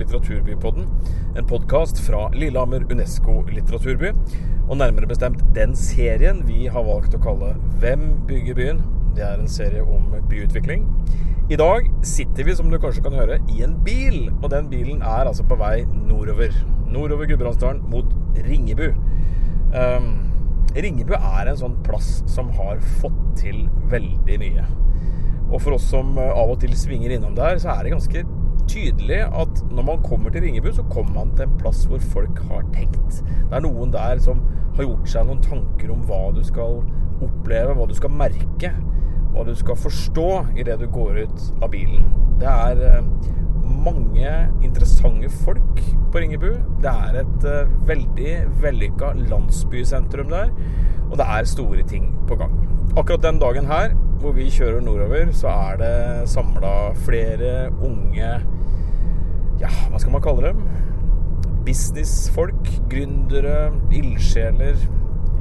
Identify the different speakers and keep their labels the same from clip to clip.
Speaker 1: Litteraturbypodden, en podkast fra Lillehammer Unesco litteraturby. Og nærmere bestemt den serien vi har valgt å kalle Hvem bygger byen? Det er en serie om byutvikling. I dag sitter vi, som du kanskje kan høre, i en bil. Og den bilen er altså på vei nordover. Nordover Gudbrandsdalen mot Ringebu. Um, Ringebu er en sånn plass som har fått til veldig mye. Og for oss som eh, av og til svinger innom der, så er det ganske tydelig at når man kommer til Ringebu, så kommer man til en plass hvor folk har tenkt. Det er noen der som har gjort seg noen tanker om hva du skal oppleve, hva du skal merke, hva du skal forstå idet du går ut av bilen. Det er eh, mange interessante folk på Ringebu. Det er et uh, veldig vellykka landsbysentrum der, og det er store ting på gang. Akkurat den dagen her hvor vi kjører nordover, så er det samla flere unge Ja, hva skal man kalle dem? Businessfolk, gründere, ildsjeler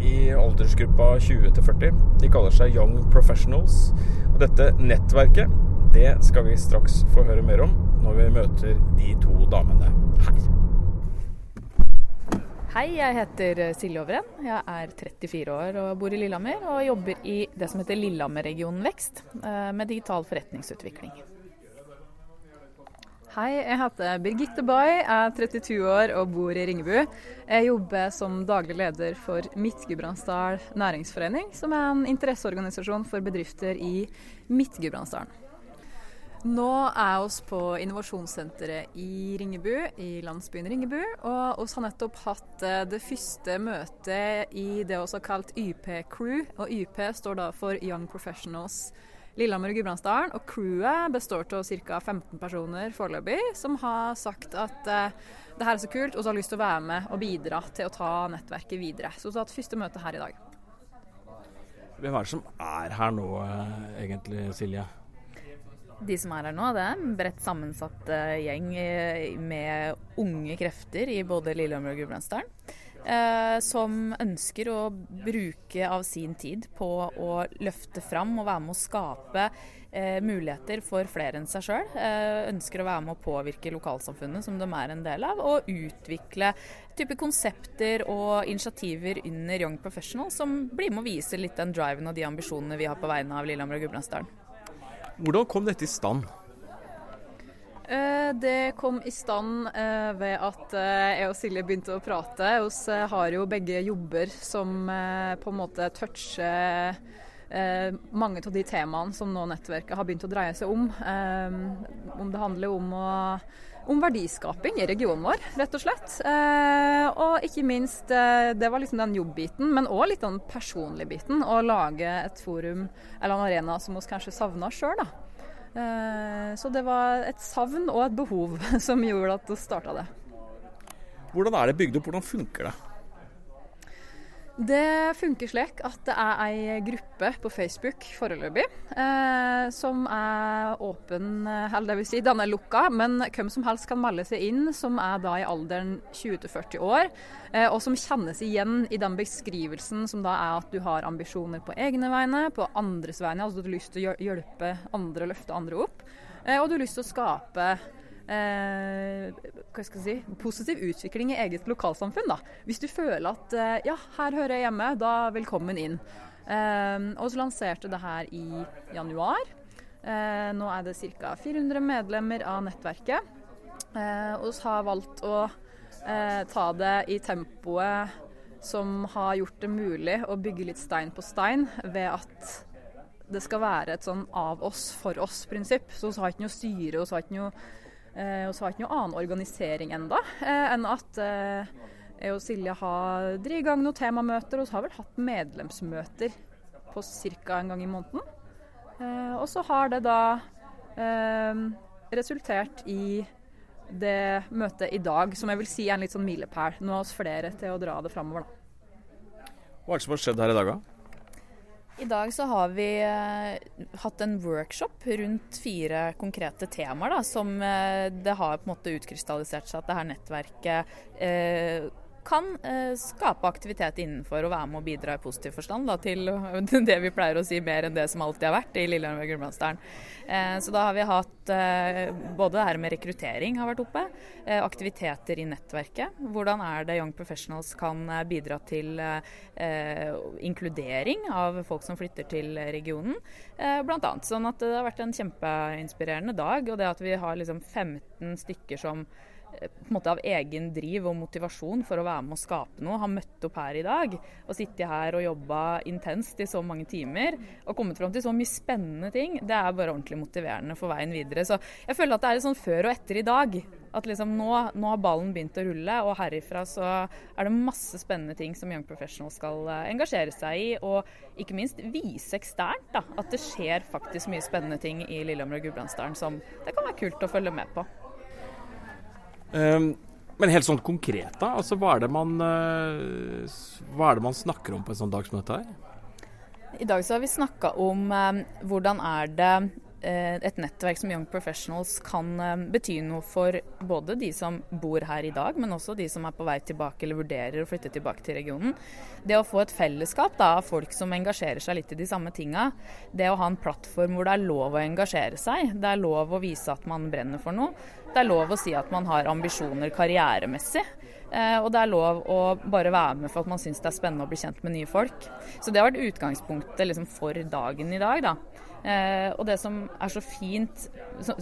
Speaker 1: i aldersgruppa 20 til 40. De kaller seg Young Professionals. Og dette nettverket, det skal vi straks få høre mer om når vi møter de to damene her.
Speaker 2: Hei, jeg heter Silje Overen. Jeg er 34 år og bor i Lillehammer. Og jobber i det som heter Lillehammerregionen Vekst, eh, med digital forretningsutvikling.
Speaker 3: Hei, jeg heter Birgitte Bay, er 32 år og bor i Ringebu. Jeg jobber som daglig leder for Midt-Gudbrandsdal næringsforening, som er en interesseorganisasjon for bedrifter i Midt-Gudbrandsdalen. Nå er vi på innovasjonssenteret i Ringebu, i landsbyen Ringebu. Og vi har nettopp hatt eh, det første møtet i det vi har kalt YP-crew. Og YP står da for Young Professionals Lillehammer og Gudbrandsdalen. Og crewet består av ca. 15 personer foreløpig, som har sagt at eh, det her er så kult, og så har lyst til å være med og bidra til å ta nettverket videre. Så vi har hatt første møte her i dag.
Speaker 1: Hvem er det som er her nå, eh, egentlig, Silje?
Speaker 2: De som er her nå, det er en bredt sammensatt eh, gjeng med unge krefter i både Lillehammer og Gudbrandsdalen. Eh, som ønsker å bruke av sin tid på å løfte fram og være med å skape eh, muligheter for flere enn seg sjøl. Eh, ønsker å være med å påvirke lokalsamfunnet som de er en del av, og utvikle type konsepter og initiativer under Young Professional som blir med å vise litt den driven og de ambisjonene vi har på vegne av Lillehammer og Gudbrandsdalen.
Speaker 1: Hvordan kom dette i stand?
Speaker 3: Eh, det kom i stand eh, ved at eh, jeg og Silje begynte å prate. Vi har jo begge jobber som på en måte toucher mange av de temaene som nå nettverket har begynt å dreie seg om. Om det handler om, å, om verdiskaping i regionen vår, rett og slett. Og ikke minst, det var liksom den jobbbiten, men òg litt den personlige biten. Å lage et forum eller en arena som vi kanskje savna sjøl, da. Eh, så det var et savn og et behov som gjorde at vi starta det.
Speaker 1: Hvordan er det bygd opp, hvordan funker det?
Speaker 3: Det funker slik at det er ei gruppe på Facebook foreløpig eh, som er åpen, eller det vil si den er lukka, men hvem som helst kan melde seg inn som er da i alderen 20-40 år, eh, og som kjennes igjen i den beskrivelsen som da er at du har ambisjoner på egne vegne, på andres vegne, altså du har lyst til å hjelpe andre, løfte andre opp, eh, og du har lyst til å skape eh, hva skal jeg si, positiv utvikling i eget lokalsamfunn. da. Hvis du føler at eh, ja, her hører jeg hjemme, da velkommen inn. Eh, og så lanserte det her i januar. Eh, nå er det ca. 400 medlemmer av nettverket. Eh, og vi har valgt å eh, ta det i tempoet som har gjort det mulig å bygge litt stein på stein, ved at det skal være et sånn av oss, for oss-prinsipp. Så vi har ikke noe styre, vi har ikke noe og så har jeg ikke noe annen organisering enda, eh, enn at eh, jeg og Silje har drevet i gang noen temamøter, og så har vel hatt medlemsmøter på ca. en gang i måneden. og så har det da resultert i det møtet i dag, som jeg vil si er en litt sånn milepæl. Nå har vi flere til å dra det framover, da.
Speaker 1: Hva er det som har skjedd her i dag, da?
Speaker 2: I dag så har vi eh, hatt en workshop rundt fire konkrete temaer da, som eh, det har på en måte utkrystallisert seg at det her nettverket eh, kan eh, skape aktivitet innenfor og være med å bidra i positiv forstand da, til det vi pleier å si mer enn det som alltid har vært i Lillehammer og Gudbrandsdalen. Eh, så da har vi hatt eh, både det her med rekruttering har vært oppe, aktiviteter i nettverket. Hvordan er det Young Professionals kan bidra til inkludering av folk som flytter til regionen, eh, bl.a. Sånn at det har vært en kjempeinspirerende dag. Og det at vi har liksom 15 stykker som på en måte av egen driv og motivasjon for å være med og skape noe, har møtt opp her i dag og sittet her og jobba intenst i så mange timer og kommet fram til så mye spennende ting, det er bare ordentlig motiverende for veien videre. Så jeg føler at det er litt sånn før og etter i dag. At liksom nå, nå har ballen begynt å rulle, og herifra så er det masse spennende ting som Young Professional skal eh, engasjere seg i, og ikke minst vise eksternt da, at det skjer faktisk mye spennende ting i Lillehammer og Gudbrandsdalen som det kan være kult å følge med på.
Speaker 1: Um, men helt sånn konkret, da. Altså, hva, er man, uh, hva er det man snakker om på en sånn dag som dette her?
Speaker 2: I dag så har vi snakka om eh, hvordan er det Eh, et nettverk som Young Professionals kan eh, bety noe for både de som bor her i dag, men også de som er på vei tilbake eller vurderer å flytte tilbake til regionen. Det å få et fellesskap da, av folk som engasjerer seg litt i de samme tinga. Det å ha en plattform hvor det er lov å engasjere seg. Det er lov å vise at man brenner for noe. Det er lov å si at man har ambisjoner karrieremessig. Eh, og det er lov å bare være med for at man syns det er spennende å bli kjent med nye folk. Så det har vært utgangspunktet liksom, for dagen i dag. da. Eh, og det som er så fint,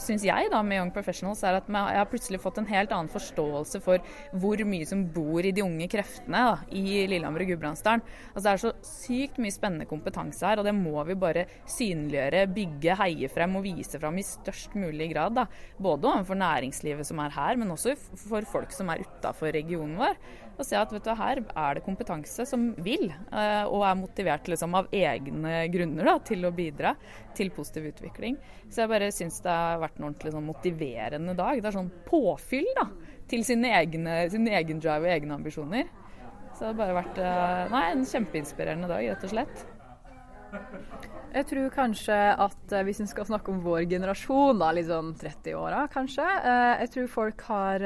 Speaker 2: syns jeg, da, med Young Professionals, er at jeg har plutselig fått en helt annen forståelse for hvor mye som bor i de unge kreftene da, i Lillehammer og Gudbrandsdalen. Altså, det er så sykt mye spennende kompetanse her, og det må vi bare synliggjøre, bygge, heie frem og vise frem i størst mulig grad. Da. Både overfor næringslivet som er her, men også for folk som er utafor regionen vår og se at du, her er det kompetanse som vil, eh, og er motivert liksom, av egne grunner da, til å bidra til positiv utvikling. Så jeg bare syns det har vært en ordentlig sånn, motiverende dag. Det er sånn påfyll da, til sin, egen drive og egne ambisjoner. Så det har bare vært eh, nei, en kjempeinspirerende dag, rett og slett.
Speaker 3: Jeg tror kanskje at eh, hvis vi skal snakke om vår generasjon, da, litt sånn 30-åra kanskje Jeg tror folk har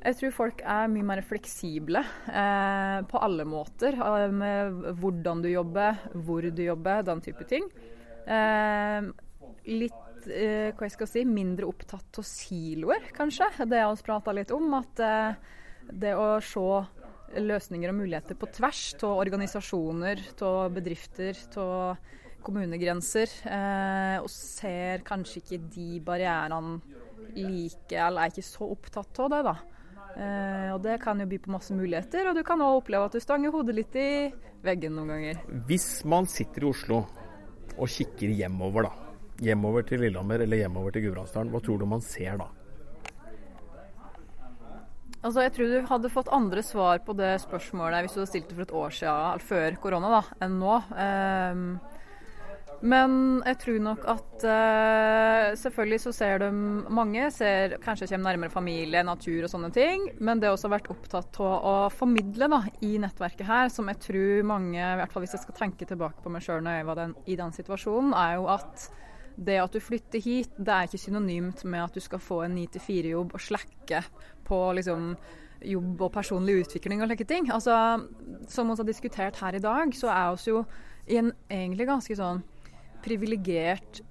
Speaker 3: jeg tror folk er mye mer fleksible eh, på alle måter. Eh, med hvordan du jobber, hvor du jobber, den type ting. Eh, litt eh, hva jeg skal si, mindre opptatt av siloer, kanskje. Det vi prata litt om. At eh, det å se løsninger og muligheter på tvers av organisasjoner, av bedrifter, av kommunegrenser. Eh, og ser kanskje ikke de barrierene like, eller er ikke så opptatt av det, da. Eh, og Det kan jo by på masse muligheter, og du kan òg oppleve at du stanger hodet litt i veggen noen ganger.
Speaker 1: Hvis man sitter i Oslo og kikker hjemover, da, hjemover til Lillehammer eller hjemover til Gudbrandsdalen, hva tror du man ser da?
Speaker 3: Altså, Jeg tror du hadde fått andre svar på det spørsmålet hvis du hadde stilt det for et år siden, før korona, da, enn nå. Um, men jeg tror nok at uh, selvfølgelig så ser de mange ser, kanskje kommer nærmere familie, natur og sånne ting. Men det har også vært opptatt av å formidle da, i nettverket her, som jeg tror mange, i hvert fall hvis jeg skal tenke tilbake på meg sjøl når jeg var den, i den situasjonen, er jo at det at du flytter hit, det er ikke synonymt med at du skal få en 9-4-jobb og slekke på liksom jobb og personlig utvikling og slike ting. Altså, som vi har diskutert her i dag, så er vi jo i en egentlig ganske sånn privilegert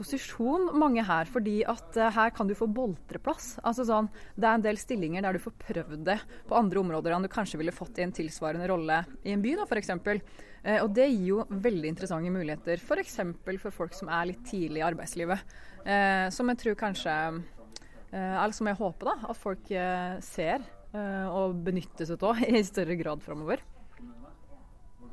Speaker 3: posisjon, mange her, fordi at uh, her kan du få boltreplass. Altså sånn, det er en del stillinger der du får prøvd det på andre områder enn du kanskje ville fått i en tilsvarende rolle i en by, da, f.eks. Eh, og det gir jo veldig interessante muligheter, f.eks. For, for folk som er litt tidlig i arbeidslivet. Uh, som jeg tror kanskje Eller som jeg håper da, at folk ser og benytter seg av i større grad framover.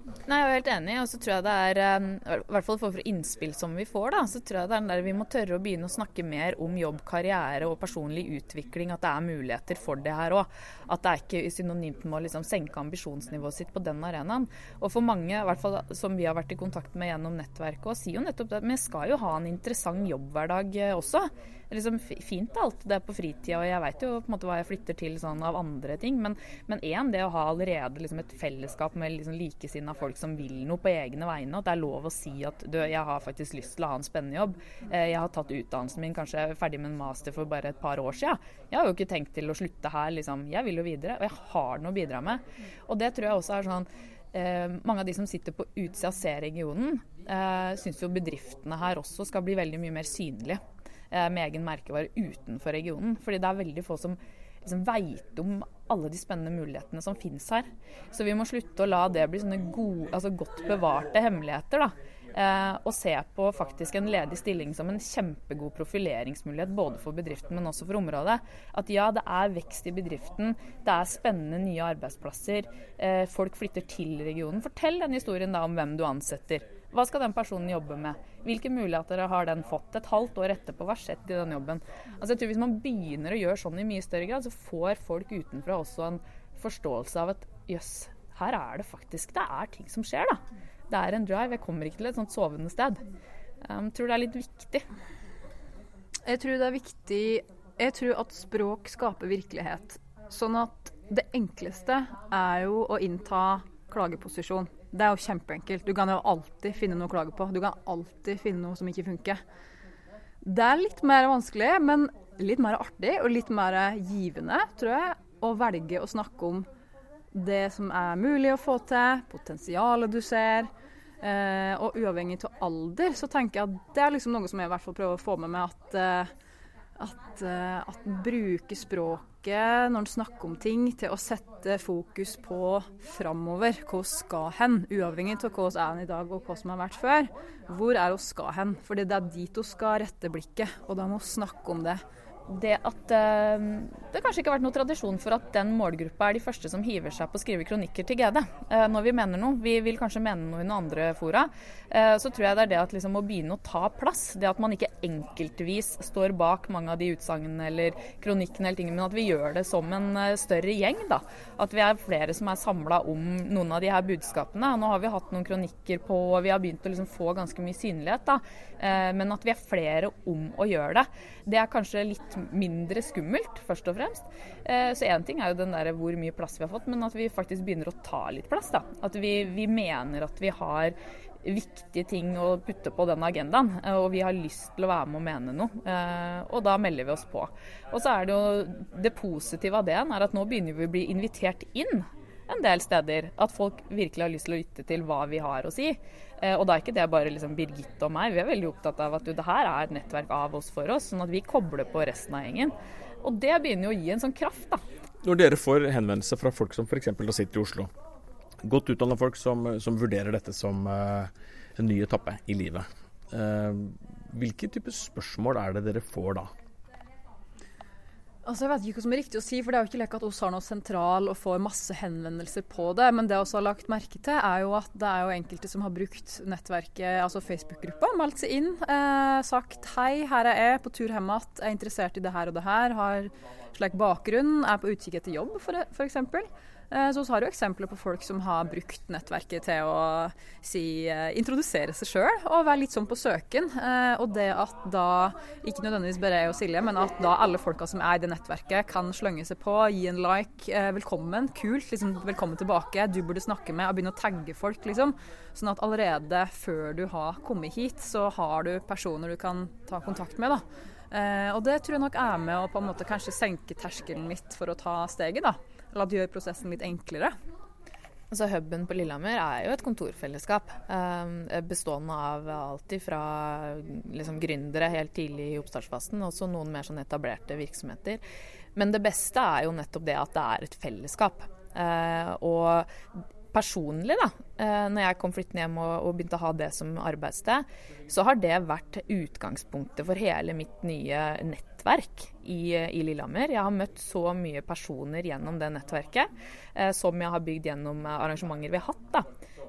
Speaker 2: Nei, Jeg er helt enig. og så tror jeg det er, eh, i hvert fall for innspill som vi får, da, så tror jeg det er den der vi må tørre å begynne å snakke mer om jobb, karriere og personlig utvikling. At det er muligheter for det her òg. At det er ikke synonymt med å liksom senke ambisjonsnivået sitt på den arenaen. Og for mange, i hvert fall som vi har vært i kontakt med gjennom nettverket, og sier jo nettopp det, vi skal jo ha en interessant jobbhverdag eh, også liksom fint alt det på fritida, og jeg veit jo på en måte hva jeg flytter til sånn av andre ting. Men én, det å ha allerede liksom et fellesskap med liksom likesinna folk som vil noe på egne vegne. At det er lov å si at du, jeg har faktisk lyst til å ha en spennende jobb. Eh, jeg har tatt utdannelsen min, kanskje ferdig med en master for bare et par år siden. Jeg har jo ikke tenkt til å slutte her, liksom. Jeg vil jo videre. Og jeg har noe å bidra med. Og det tror jeg også er sånn Eh, mange av de som sitter på utsida ser regionen, eh, syns jo bedriftene her også skal bli veldig mye mer synlige med egen merkevare utenfor regionen. Fordi det er veldig få som liksom veit om alle de spennende mulighetene som finnes her. Så vi må slutte å la det bli sånne gode, altså godt bevarte hemmeligheter. da. Eh, og se på faktisk en ledig stilling som en kjempegod profileringsmulighet både for bedriften, men også for området. At ja, det er vekst i bedriften, det er spennende nye arbeidsplasser. Eh, folk flytter til regionen. Fortell den historien da om hvem du ansetter. Hva skal den personen jobbe med? Hvilke muligheter har den fått et halvt år etterpå? Hva har skjedd i den jobben? Altså jeg tror Hvis man begynner å gjøre sånn i mye større grad, så får folk utenfra også en forståelse av at jøss, her er det faktisk Det er ting som skjer, da. Det er en drive. Jeg kommer ikke til et sånt sovende sted. Um, tror det er litt viktig.
Speaker 3: Jeg tror det er viktig Jeg tror at språk skaper virkelighet. Sånn at det enkleste er jo å innta klageposisjon. Det er jo kjempeenkelt. Du kan jo alltid finne noe å klage på. Du kan alltid finne noe som ikke funker. Det er litt mer vanskelig, men litt mer artig og litt mer givende, tror jeg, å velge å snakke om det som er mulig å få til, potensialet du ser. Eh, og uavhengig av alder, så tenker jeg at det er liksom noe som jeg i hvert fall prøver å få med meg, at, eh, at, eh, at bruke språk bruke når en snakker om ting, til å sette fokus på framover. Hvor skal hen? Uavhengig av vi er i dag og hva som har vært før. Hvor er vi skal hen? Fordi det er dit vi skal rette blikket, og da må vi snakke om det
Speaker 2: det at uh, det kanskje ikke har vært noen tradisjon for at den målgruppa er de første som hiver seg på å skrive kronikker til GD uh, når vi mener noe. Vi vil kanskje mene noe i noen andre fora. Uh, så tror jeg det er det at liksom, å begynne å ta plass, det at man ikke enkeltvis står bak mange av de utsagnene eller kronikkene, eller tingene, men at vi gjør det som en større gjeng. da. At vi er flere som er samla om noen av de her budskapene. Nå har vi hatt noen kronikker på, og vi har begynt å liksom, få ganske mye synlighet. da. men at vi er flere om å gjøre det, det er kanskje litt mindre skummelt, først og fremst. Eh, så én ting er jo den der hvor mye plass vi har fått, men at vi faktisk begynner å ta litt plass. da. At vi, vi mener at vi har viktige ting å putte på den agendaen, eh, og vi har lyst til å være med og mene noe. Eh, og da melder vi oss på. Og så er det jo det positive av det er at nå begynner vi å bli invitert inn en del steder. At folk virkelig har lyst til å lytte til hva vi har å si. Eh, og da er ikke det bare liksom Birgitte og meg. Vi er veldig opptatt av at du, det her er et nettverk av oss for oss, sånn at vi kobler på resten av gjengen. Og det begynner jo å gi en sånn kraft, da.
Speaker 1: Når dere får henvendelse fra folk som f.eks. sitter i Oslo, godt utdanna folk som, som, vurderer dette som uh, en ny etappe i livet, uh, hvilke type spørsmål er det dere får da?
Speaker 3: Altså, jeg vet ikke hva som er riktig å si, for det er jo ikke lek at oss har noe sentral og får masse henvendelser på det. Men det vi har lagt merke til, er jo at det er jo enkelte som har brukt nettverket, altså Facebook-gruppa, meldt seg inn. Eh, sagt hei, her er jeg på tur hjem igjen, er interessert i det her og det her. Har slik bakgrunn, er på utkikk etter jobb, f.eks. Eh, så vi har jo eksempler på folk som har brukt nettverket til å si, eh, introdusere seg sjøl og være litt sånn på søken. Eh, og det at da, ikke nødvendigvis bare jeg og Silje, men at da alle folka som er i det nettverket kan slønge seg på, gi en like, velkommen, kult, liksom, velkommen tilbake, du burde snakke med, og begynne å tagge folk, liksom. Sånn at allerede før du har kommet hit, så har du personer du kan ta kontakt med, da. Og det tror jeg nok er med å på en måte kanskje senke terskelen litt for å ta steget, da. Eller at det gjør prosessen litt enklere.
Speaker 2: Altså Huben på Lillehammer er jo et kontorfellesskap. Eh, bestående av alt fra liksom, gründere helt tidlig i oppstartsfasen, også noen mer sånn etablerte virksomheter. Men det beste er jo nettopp det at det er et fellesskap. Eh, og personlig, da, eh, når jeg kom flyttende hjem og, og, begynte å ha det som arbeidssted, så har det vært utgangspunktet for hele mitt nye nettverk i, i Lillehammer. Jeg har møtt så mye personer gjennom det nettverket, eh, som jeg har bygd gjennom arrangementer vi har hatt. da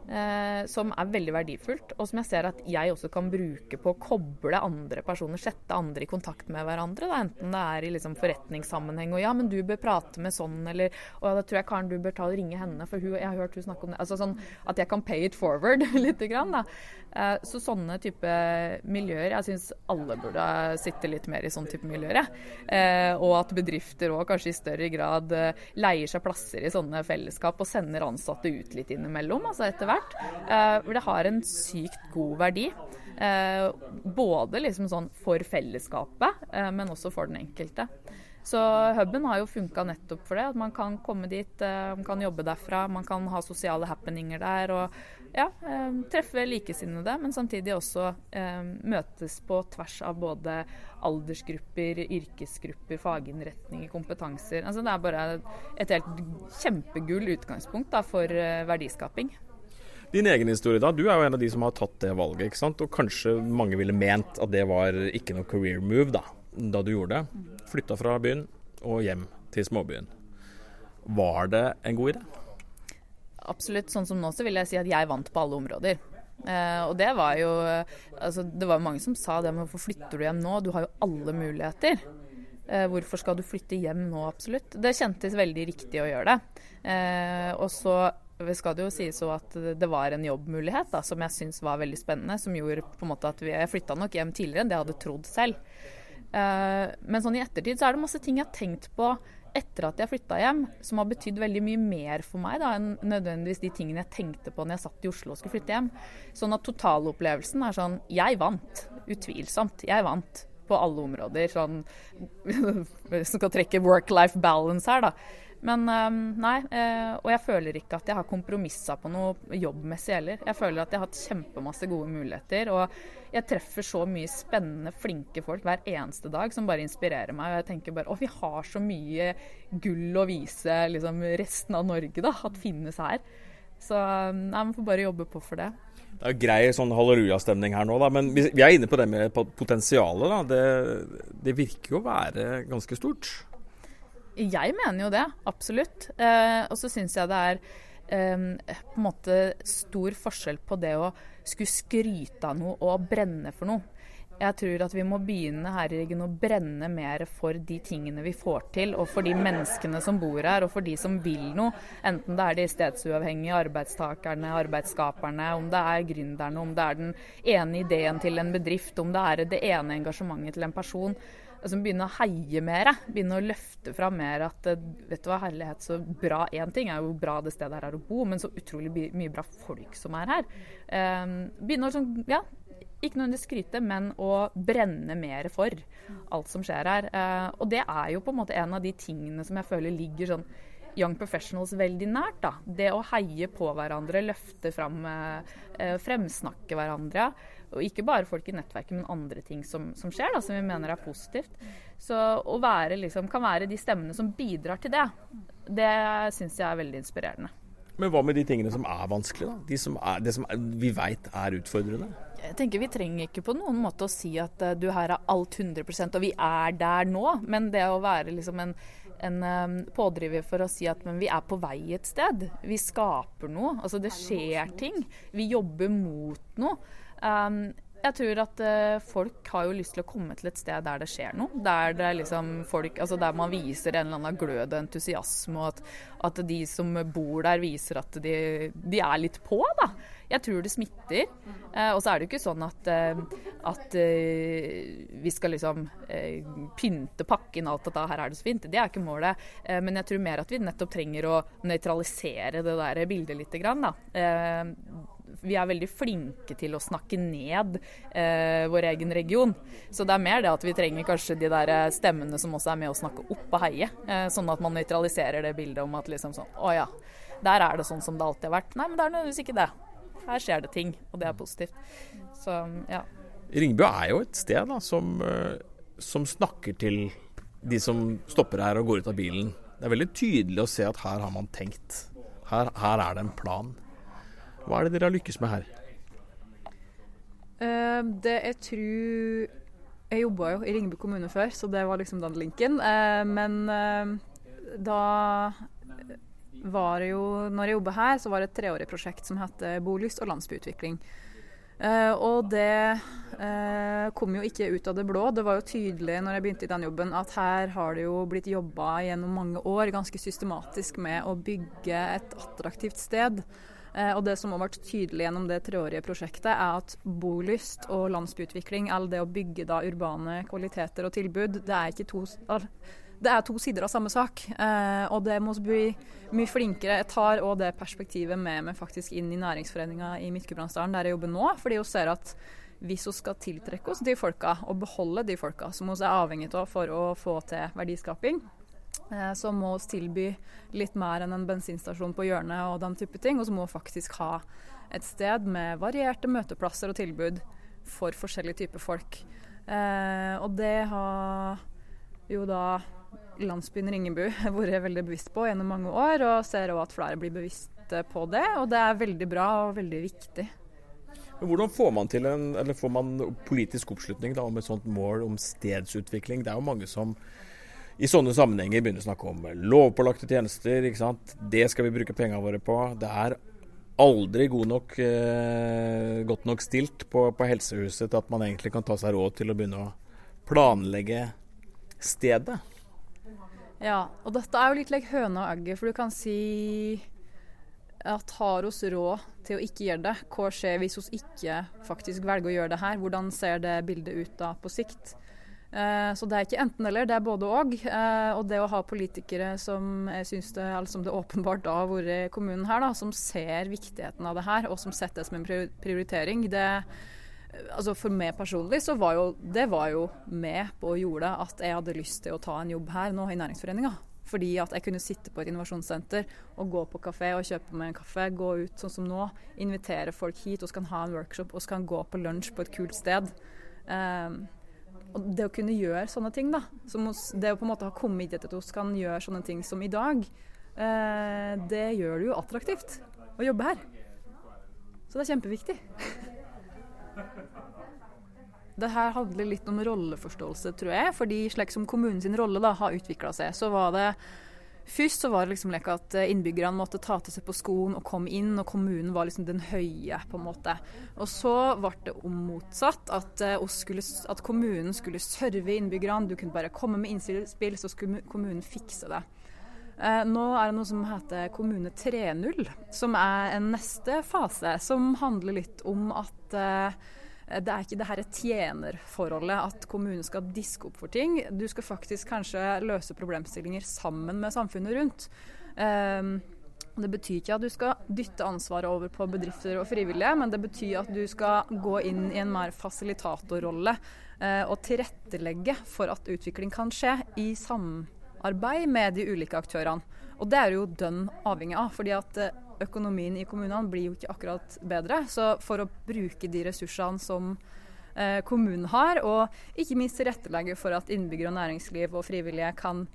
Speaker 2: eh, som er veldig verdifullt, og som jeg ser at jeg også kan bruke på å koble andre personer, sette andre i kontakt med hverandre. Da. Enten det er i liksom forretningssammenheng og ja, men du bør prate med sånn, eller og da tror jeg Karen du bør ta og ringe henne, for hun, jeg har hørt hun snakke om det. Altså sånn at jeg kan pay it forward lite grann. Da. Eh, så sånne type miljøer Jeg syns alle burde sitte litt mer i sånn type miljøer. Eh, og at bedrifter òg kanskje i større grad eh, leier seg plasser i sånne fellesskap og sender ansatte ut litt innimellom, altså etter hvert start. For det har en sykt god verdi. Både liksom sånn for fellesskapet, men også for den enkelte. Så huben har jo funka nettopp for det. At man kan komme dit, man kan jobbe derfra, man kan ha sosiale happeninger der. og ja, eh, treffe likesinnede, men samtidig også eh, møtes på tvers av både aldersgrupper, yrkesgrupper, faginnretninger, kompetanser. Altså det er bare et helt kjempegull utgangspunkt da, for eh, verdiskaping.
Speaker 1: Din egen historie, da. Du er jo en av de som har tatt det valget. ikke sant? Og kanskje mange ville ment at det var ikke noe career move da, da du gjorde det. Flytta fra byen og hjem til småbyen. Var det en god idé?
Speaker 2: absolutt sånn som nå, så vil jeg si at jeg vant på alle områder. Eh, og det var jo altså, Det var mange som sa det, men hvorfor flytter du hjem nå? Du har jo alle muligheter. Eh, hvorfor skal du flytte hjem nå, absolutt? Det kjentes veldig riktig å gjøre det. Eh, og så skal det jo sies at det var en jobbmulighet da, som jeg syns var veldig spennende. Som gjorde på en måte at vi, jeg flytta nok hjem tidligere enn det jeg hadde trodd selv. Uh, men sånn i ettertid så er det masse ting jeg har tenkt på etter at jeg flytta hjem, som har betydd veldig mye mer for meg da, enn nødvendigvis de tingene jeg tenkte på når jeg satt i Oslo og skulle flytte hjem. Sånn at totalopplevelsen er sånn Jeg vant. Utvilsomt. Jeg vant på alle områder. Sånn Som skal trekke work-life balance her, da. Men ehm, nei, eh, og jeg føler ikke at jeg har kompromissa på noe jobbmessig heller. Jeg føler at jeg har hatt kjempemasse gode muligheter. Og jeg treffer så mye spennende, flinke folk hver eneste dag som bare inspirerer meg. Og jeg tenker bare å, vi har så mye gull å vise liksom, resten av Norge, da. At finnes her. Så ehm, nei, man får bare jobbe på for det.
Speaker 1: Det er grei sånn hallelujastemning her nå, da. Men vi er inne på det med potensialet. da. Det, det virker jo å være ganske stort.
Speaker 2: Jeg mener jo det, absolutt. Eh, og så syns jeg det er eh, på en måte stor forskjell på det å skulle skryte av noe og brenne for noe. Jeg tror at vi må begynne her i Ryggen å brenne mer for de tingene vi får til, og for de menneskene som bor her, og for de som vil noe. Enten det er de stedsuavhengige arbeidstakerne, arbeidsskaperne, om det er gründerne, om det er den ene ideen til en bedrift, om det er det ene engasjementet til en person altså begynne å heie mer. Begynne å løfte fram mer at eh, vet du hva, herlighet, så bra Én ting er jo bra det stedet her er å bo, men så utrolig mye bra folk som er her. Um, begynne å sånn, ja, ikke nødvendigvis skryte, men å brenne mer for alt som skjer her. Uh, og det er jo på en måte en av de tingene som jeg føler ligger sånn young professionals veldig nært. da. Det å heie på hverandre, løfte fram, eh, fremsnakke hverandre. Og ikke bare folk i nettverket, men andre ting som, som skjer, da, som vi mener er positivt. Så å være, liksom, kan være de stemmene som bidrar til det, det syns jeg er veldig inspirerende.
Speaker 1: Men hva med de tingene som er vanskelige, da? De som er, det som er, vi veit er utfordrende?
Speaker 2: Jeg tenker Vi trenger ikke på noen måte å si at uh, du her er alt 100% og vi er der nå. Men det å være liksom en, en um, pådriver for å si at vi er på vei et sted. Vi skaper noe. Altså det skjer ting. Vi jobber mot noe. Um, jeg tror at uh, folk har jo lyst til å komme til et sted der det skjer noe. Der, det liksom folk, altså der man viser en eller annen glød og entusiasme, og at, at, de som bor der viser at de, de, er litt på. da. Jeg tror det smitter. Uh, og så er det jo ikke sånn at, uh, at vi skal liksom pynte pakken alt da, her er det så fint. Det er ikke målet. men jeg tror mer at vi nettopp trenger å nøytralisere det der bildet litt. Grann, da vi er veldig flinke til å snakke ned eh, vår egen region. Så det er mer det at vi trenger kanskje de der eh, stemmene som også er med å snakke opp og heie. Eh, sånn at man nøytraliserer det bildet om at liksom sånn Å ja, der er det sånn som det alltid har vært. Nei, men det er nødvendigvis ikke det. Her skjer det ting, og det er positivt. Så ja.
Speaker 1: Ringebu er jo et sted da, som, eh, som snakker til de som stopper her og går ut av bilen. Det er veldig tydelig å se at her har man tenkt. Her, her er det en plan. Hva er det dere har lykkes med her?
Speaker 3: Uh, det jeg tror Jeg jobba jo i Ringebu kommune før, så det var liksom den linken. Uh, men uh, da var det jo Når jeg jobba her, så var det et treårig prosjekt som het Bolyst og landsbyutvikling. og det kom jo ikke ut av det blå. Det var jo tydelig når jeg begynte i den jobben at her har det jo blitt jobba gjennom mange år ganske systematisk med å bygge et attraktivt sted. Eh, og det som har vært tydelig gjennom det treårige prosjektet, er at bolyst og landsbyutvikling, eller det å bygge da urbane kvaliteter og tilbud, det er to det er to sider av samme sak. Eh, og det må bli mye flinkere. Jeg tar òg det perspektivet med meg faktisk inn i næringsforeninga i Midt-Gudbrandsdalen, der jeg jobber nå. Fordi hun ser at hvis vi skal tiltrekke oss de folka og beholde de folka som vi er avhengig av for å få til verdiskaping, eh, så må vi tilby litt mer enn en bensinstasjon på hjørnet og den type ting. Og så må vi faktisk ha et sted med varierte møteplasser og tilbud for forskjellige typer folk. Eh, og det har jo da landsbyen Ringebu vært veldig bevisst på gjennom mange år, og ser òg at flere blir bevisste på det. Og det er veldig bra og veldig viktig.
Speaker 1: Hvordan får man til en, eller får man politisk oppslutning da, om et sånt mål om stedsutvikling? Det er jo mange som i sånne sammenhenger begynner å snakke om lovpålagte tjenester. ikke sant? Det skal vi bruke pengene våre på. Det er aldri god nok, eh, godt nok stilt på, på, helsehuset til at man egentlig kan ta seg råd til å begynne å planlegge stedet.
Speaker 3: Ja, og dette er jo litt like høna og egget, for du kan si at har oss råd til å ikke gjøre det? Hva skjer hvis oss ikke faktisk velger å gjøre det her? Hvordan ser det bildet ut da på sikt? Eh, så det er ikke enten-eller, det er både òg. Og. og det å ha politikere som jeg synes det, altså det åpenbart har vært i kommunen her, da, som ser viktigheten av det her, og som setter det som en prioritering, det altså For meg personlig så var jo det var jo med på å gjøre at jeg hadde lyst til å ta en jobb her nå i Næringsforeninga. Fordi at jeg kunne sitte på et innovasjonssenter og gå på kafé og kjøpe meg en kaffe. Gå ut sånn som nå, invitere folk hit og så kan ha en workshop og så kan gå på lunsj på et kult sted. Um, og det å kunne gjøre sånne ting, da, det å på en måte ha kommet dit at vi kan gjøre sånne ting som i dag, eh, det gjør det jo attraktivt å jobbe her. Så det er kjempeviktig. Det her handler litt om rolleforståelse, tror jeg. fordi slik som kommunens rolle da, har utvikla seg, så var det Først så var det liksom like at eh, innbyggerne måtte ta til seg på skolen og komme inn, og kommunen var liksom den høye, på en måte. Og så ble det om motsatt, at, eh, at kommunen skulle serve innbyggerne. Du kunne bare komme med innspill, så skulle kommunen fikse det. Eh, nå er det noe som heter Kommune 3.0, som er en neste fase, som handler litt om at det er ikke det her tjenerforholdet at kommunen skal diske opp for ting. Du skal faktisk kanskje løse problemstillinger sammen med samfunnet rundt. Um, det betyr ikke at du skal dytte ansvaret over på bedrifter og frivillige, men det betyr at du skal gå inn i en mer fasilitatorrolle uh, og tilrettelegge for at utvikling kan skje i samarbeid med de ulike aktørene. Og det er jo dønn avhengig av. fordi at uh, økonomien i kommunene blir jo ikke akkurat bedre. Så for å bruke de ressursene som eh, kommunen har, og ikke minst tilrettelegge for at innbyggere og næringsliv og frivillige kan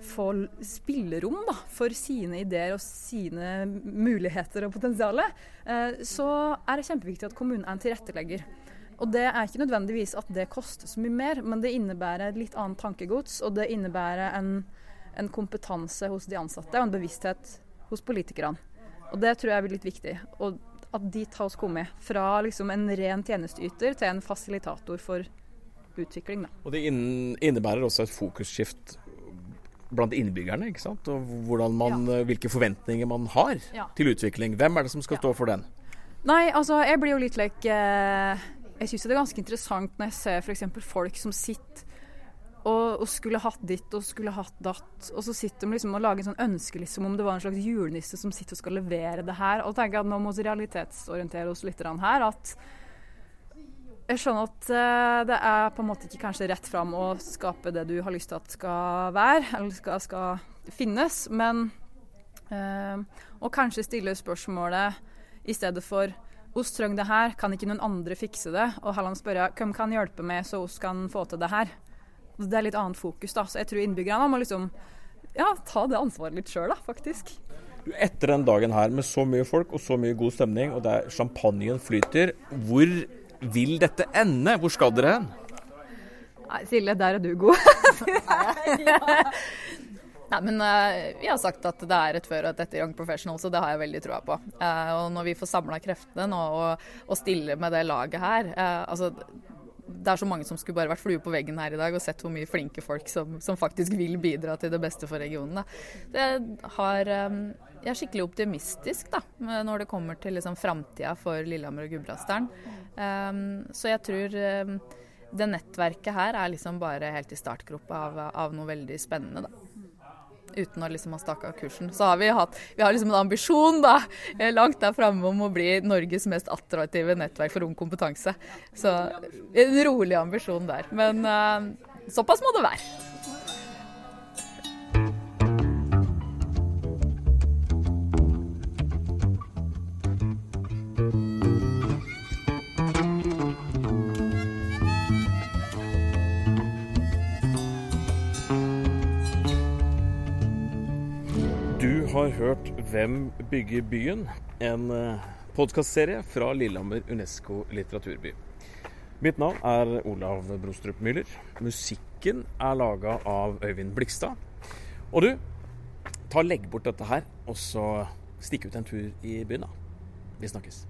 Speaker 3: få spillerom da, for sine ideer og sine muligheter og potensial, eh, så er det kjempeviktig at kommunen er en tilrettelegger. Og det er ikke nødvendigvis at det koster så mye mer, men det innebærer litt annet tankegods, og det innebærer en, en kompetanse hos de ansatte og en bevissthet hos politikerne. Og det tror jeg blir litt viktig. Og at dit har oss kommet. Fra liksom en ren tjenesteyter til en fasilitator for utvikling. Da.
Speaker 1: Og det innebærer også et fokusskift blant innbyggerne, ikke sant? Og man, ja. hvilke forventninger man har ja. til utvikling. Hvem er det som skal ja. stå for den?
Speaker 3: Nei, altså jeg blir jo litt like eh, Jeg syns det er ganske interessant når jeg ser f.eks. folk som sitter og, og, skulle hatt ditt og skulle hatt datt. Og så sitter de liksom og lager en sånn ønskeliste som om det var en slags julenisse som sitter og skal levere det her. Og tenker at nå må vi realitetsorientere oss litt her. At jeg skjønner at uh, det er på en måte ikke kanskje rett fram å skape det du har lyst til at skal være, eller skal, skal finnes. Men uh, Og kanskje stille spørsmålet i stedet for oss trenger det her, kan ikke noen andre fikse det? Og heller spørre hvem kan hjelpe meg så oss kan få til det her? Det er litt annet fokus, da. Så jeg tror innbyggerne må liksom ja, ta det ansvaret litt sjøl, da, faktisk.
Speaker 1: Etter den dagen her med så mye folk og så mye god stemning, og der champagnen flyter, hvor vil dette ende? Hvor skal dere hen?
Speaker 3: Nei, Silje, der er du god.
Speaker 2: Nei, men uh, Vi har sagt at det er et før og et etter Young Professionals, og det har jeg veldig troa på. Uh, og Når vi får samla kreftene nå og, og stiller med det laget her uh, altså det er så mange som skulle bare vært flue på veggen her i dag og sett hvor mye flinke folk som, som faktisk vil bidra til det beste for regionen. Jeg, har, um, jeg er skikkelig optimistisk da, når det kommer til liksom, framtida for Lillehammer og Gudbrandsdalen. Um, så jeg tror um, det nettverket her er liksom bare helt i startgropa av, av noe veldig spennende, da. Uten å liksom ha staka kursen. Så har vi hatt Vi har liksom en ambisjon, da, langt der framme om å bli Norges mest attraktive nettverk for ung kompetanse. Så en rolig ambisjon der. Men uh, såpass må det være.
Speaker 1: Har hørt 'Hvem bygger byen?', en eh, podkastserie fra Lillehammer Unesco litteraturby. Mitt navn er Olav Brostrup Müller. Musikken er laga av Øyvind Blikstad. Og du, ta legg bort dette her, og så stikk ut en tur i byen, da. Vi snakkes.